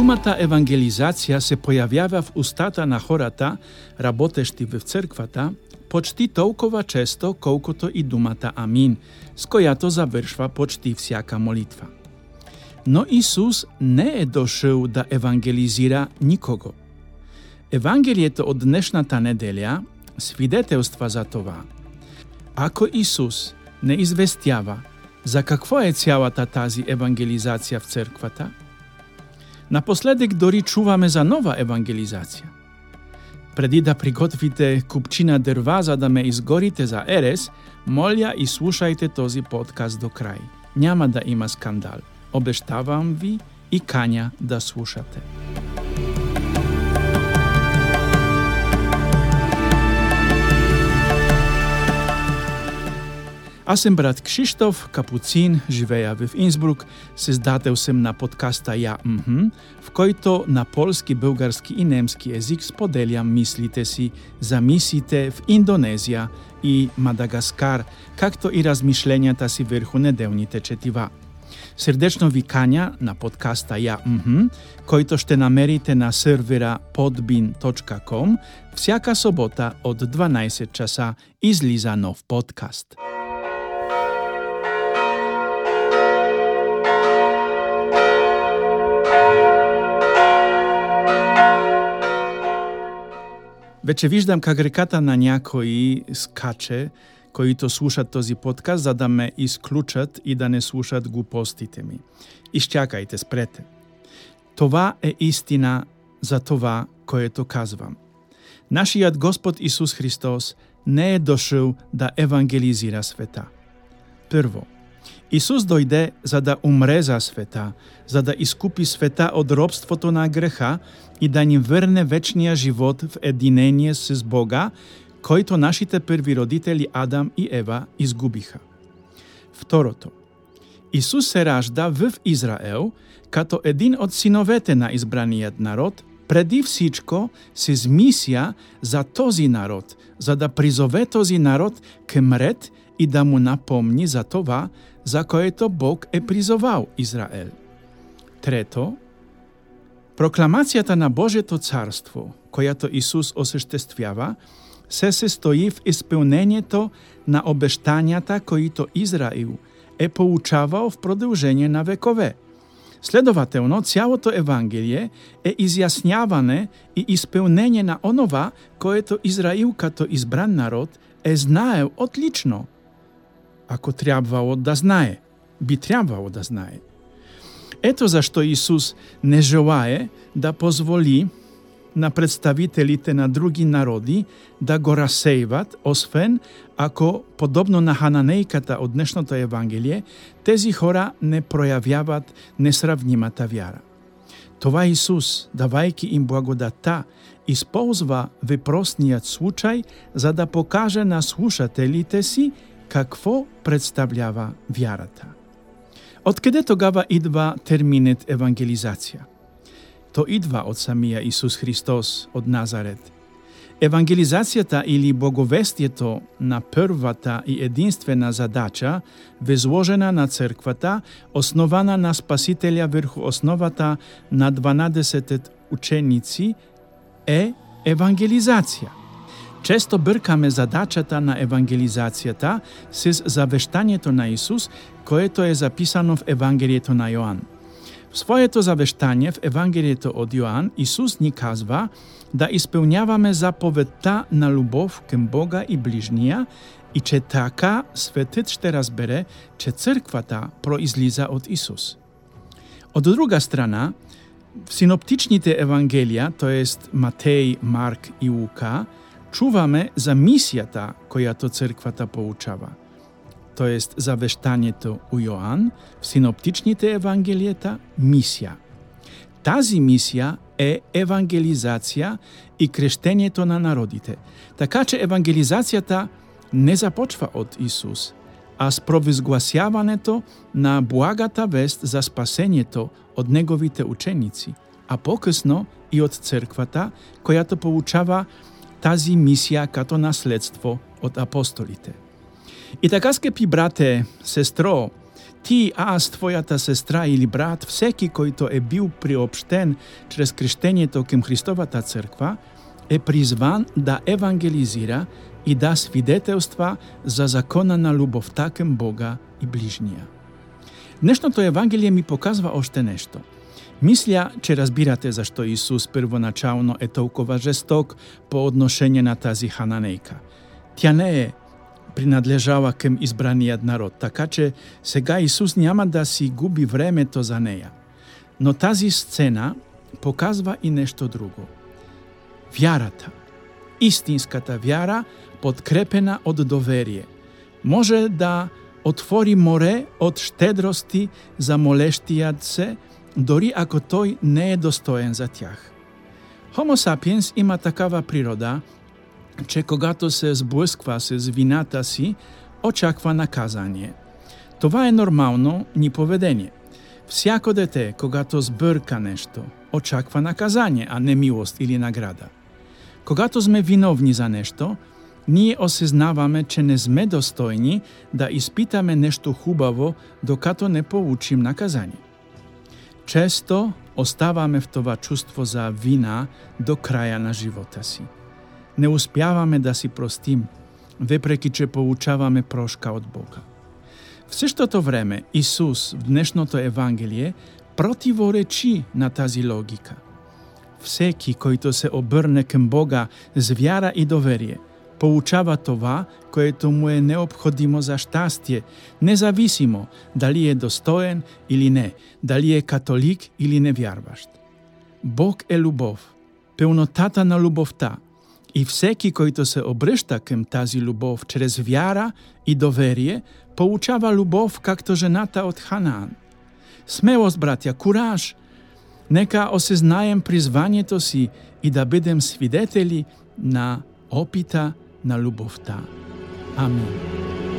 Думата евангелизација се појавјава в устата на хората, работещи в црквата, почти толкова често колкото и думата Амин, с којато завршва почти всяка молитва. Но Исус не е дошол да евангелизира никого. Евангелието од днешната неделја свидетелства за това. Ако Исус не известјава за какво е цялата тази евангелизација в црквата, Напоследек дори чуваме за нова евангелизација. Преди да приготвите купчина дрва за да ме изгорите за ерес, молја и слушајте този подкаст до крај. Няма да има скандал. Обештавам ви и кања да слушате. Asem brat Krzysztof Kapucin, żywejawy w Innsbruck, se zdateł sem na podcasta Ja Mhm, w kojto na polski, bułgarski i niemski jezik spodeliam mislite si za misite w Indonezja i Madagaskar, jak to i razmišlenia ta si vrhu nedełni tečetiva. Srdeczno wikania na podcasta Ja Mhm, kojtoż te namerite na serwera podbin.com wsiaka sobota od 12 czasa izlizano w podcast. Вече виждам как реката на някои скаче, които слушат този подкаст, за да ме изключат и да не слушат глупостите ми. Изчакайте, спрете. Това е истина за това, което казвам. Нашиот Господ Исус Христос не е дошъл да евангелизира света. Прво, Исус дојде за да умре за света, за да искупи света од робството на греха и да ни врне вечниот живот в единение с Бога, којто нашите први родители Адам и Ева изгубиха. Второто. Исус се ражда в Израел като един од синовете на избраниот народ, преди всичко се мисија за този народ, за да призове този народ кем ред и да му напомни за това, за което Бог е призовал Израел. Трето, прокламацијата на Божето царство, којато Исус осештествява, се се стои в исполнението на обештањата които Израил е поучавал в продолжение на векове. Следователно, цялото Евангелие е изјасняване и исполнение на онова което Израил като избран народ е знаел отлично – ако требвало да знае, би требвало да знае. Ето зашто Исус не желае да позволи на представителите на други народи да го расејват, освен ако, подобно на Хананејката од днешното Евангелие, тези хора не пројавјават несравнимата вјара. Това Исус, давајки им благодата, използва випросниот случај за да покаже на слушателите си какво представлява вярата. Откъде тогава идва терминет евангелизација? То идва од самија Исус Христос од Назарет. Евангелизацијата или боговестието на првата и единствена задача, възложена на црквата, основана на Спасителја врху основата на 12 ученици, е евангелизација. Често бркаме задачата на евангелизацијата с завештањето на Исус, което е записано в Евангелието на Јоан. В своето завештање в Евангелието од Јоан, Исус ни казва да исполняваме заповедта на љубов кем Бога и ближнија и че така светот ще разбере че црквата произлиза од Исус. Од друга czuwamy za misja ta, koja to cerkwa ta pouczała. To jest zawesztanie to u Joan, w synoptyczni te Ewangelieta misja. Tazi misja e ewangelizacja i kresztenie to na narodite. Takacze ewangelizacja ta nie zapoczwa od Jezus, a sprowyzgłasiawane to na błagata west za spasenie to od Negowite uczenici, a pokysno i od cerkwa ta, koja to pouczała тази мисија като наследство од апостолите. И така, скепи брате, сестро, ти, аз, твојата сестра или брат, всеки којто е бил приобштен чрез крштењето кем Христовата црква, е призван да евангелизира и да свидетелства за закона на любовта кем Бога и ближнија. Днешното Евангелие ми показва оште нешто. Мисля, че разбирате зашто Исус првоначално е толкова жесток по одношење на тази хананејка. Тја не е принадлежава кем избраниот народ, така че сега Исус няма да си губи времето за неја. Но тази сцена показва и нешто друго. Вярата, истинската вяра, подкрепена од доверие, може да отвори море од штедрости за молештијат се, дори ако тој не е достоен за тях. Homo sapiens има такава природа, че когато се сблъсква с вината си, очаква наказание. Това е нормално ни поведение. Всяко дете, когато сбърка нещо, очаква наказание, а не милост или награда. Когато сме виновни за нещо, ние осъзнаваме, че не сме достойни да изпитаме нещо хубаво, докато не получим наказание. Често оставаме в това чувство за вина до краја на живота си. Не успяваме да си простим, вепреки че получаваме прошка од Бога. В същото време Исус в днешното Евангелие противоречи на тази логика. Всеки който се обрне кем Бога с вяра и доверие, поучава това, което му е необходимо за щастие, независимо дали е достоен или не, дали е католик или невярващ. Бог е любов, пълнотата на любовта – И всеки който се обръща кем тази любов чрез вјара и доверие, поучава любов както жената од Ханаан. Смелост, братя, кураж! Нека осезнаем призванието си и да бидем свидетели на опита na lubów ta. Amen.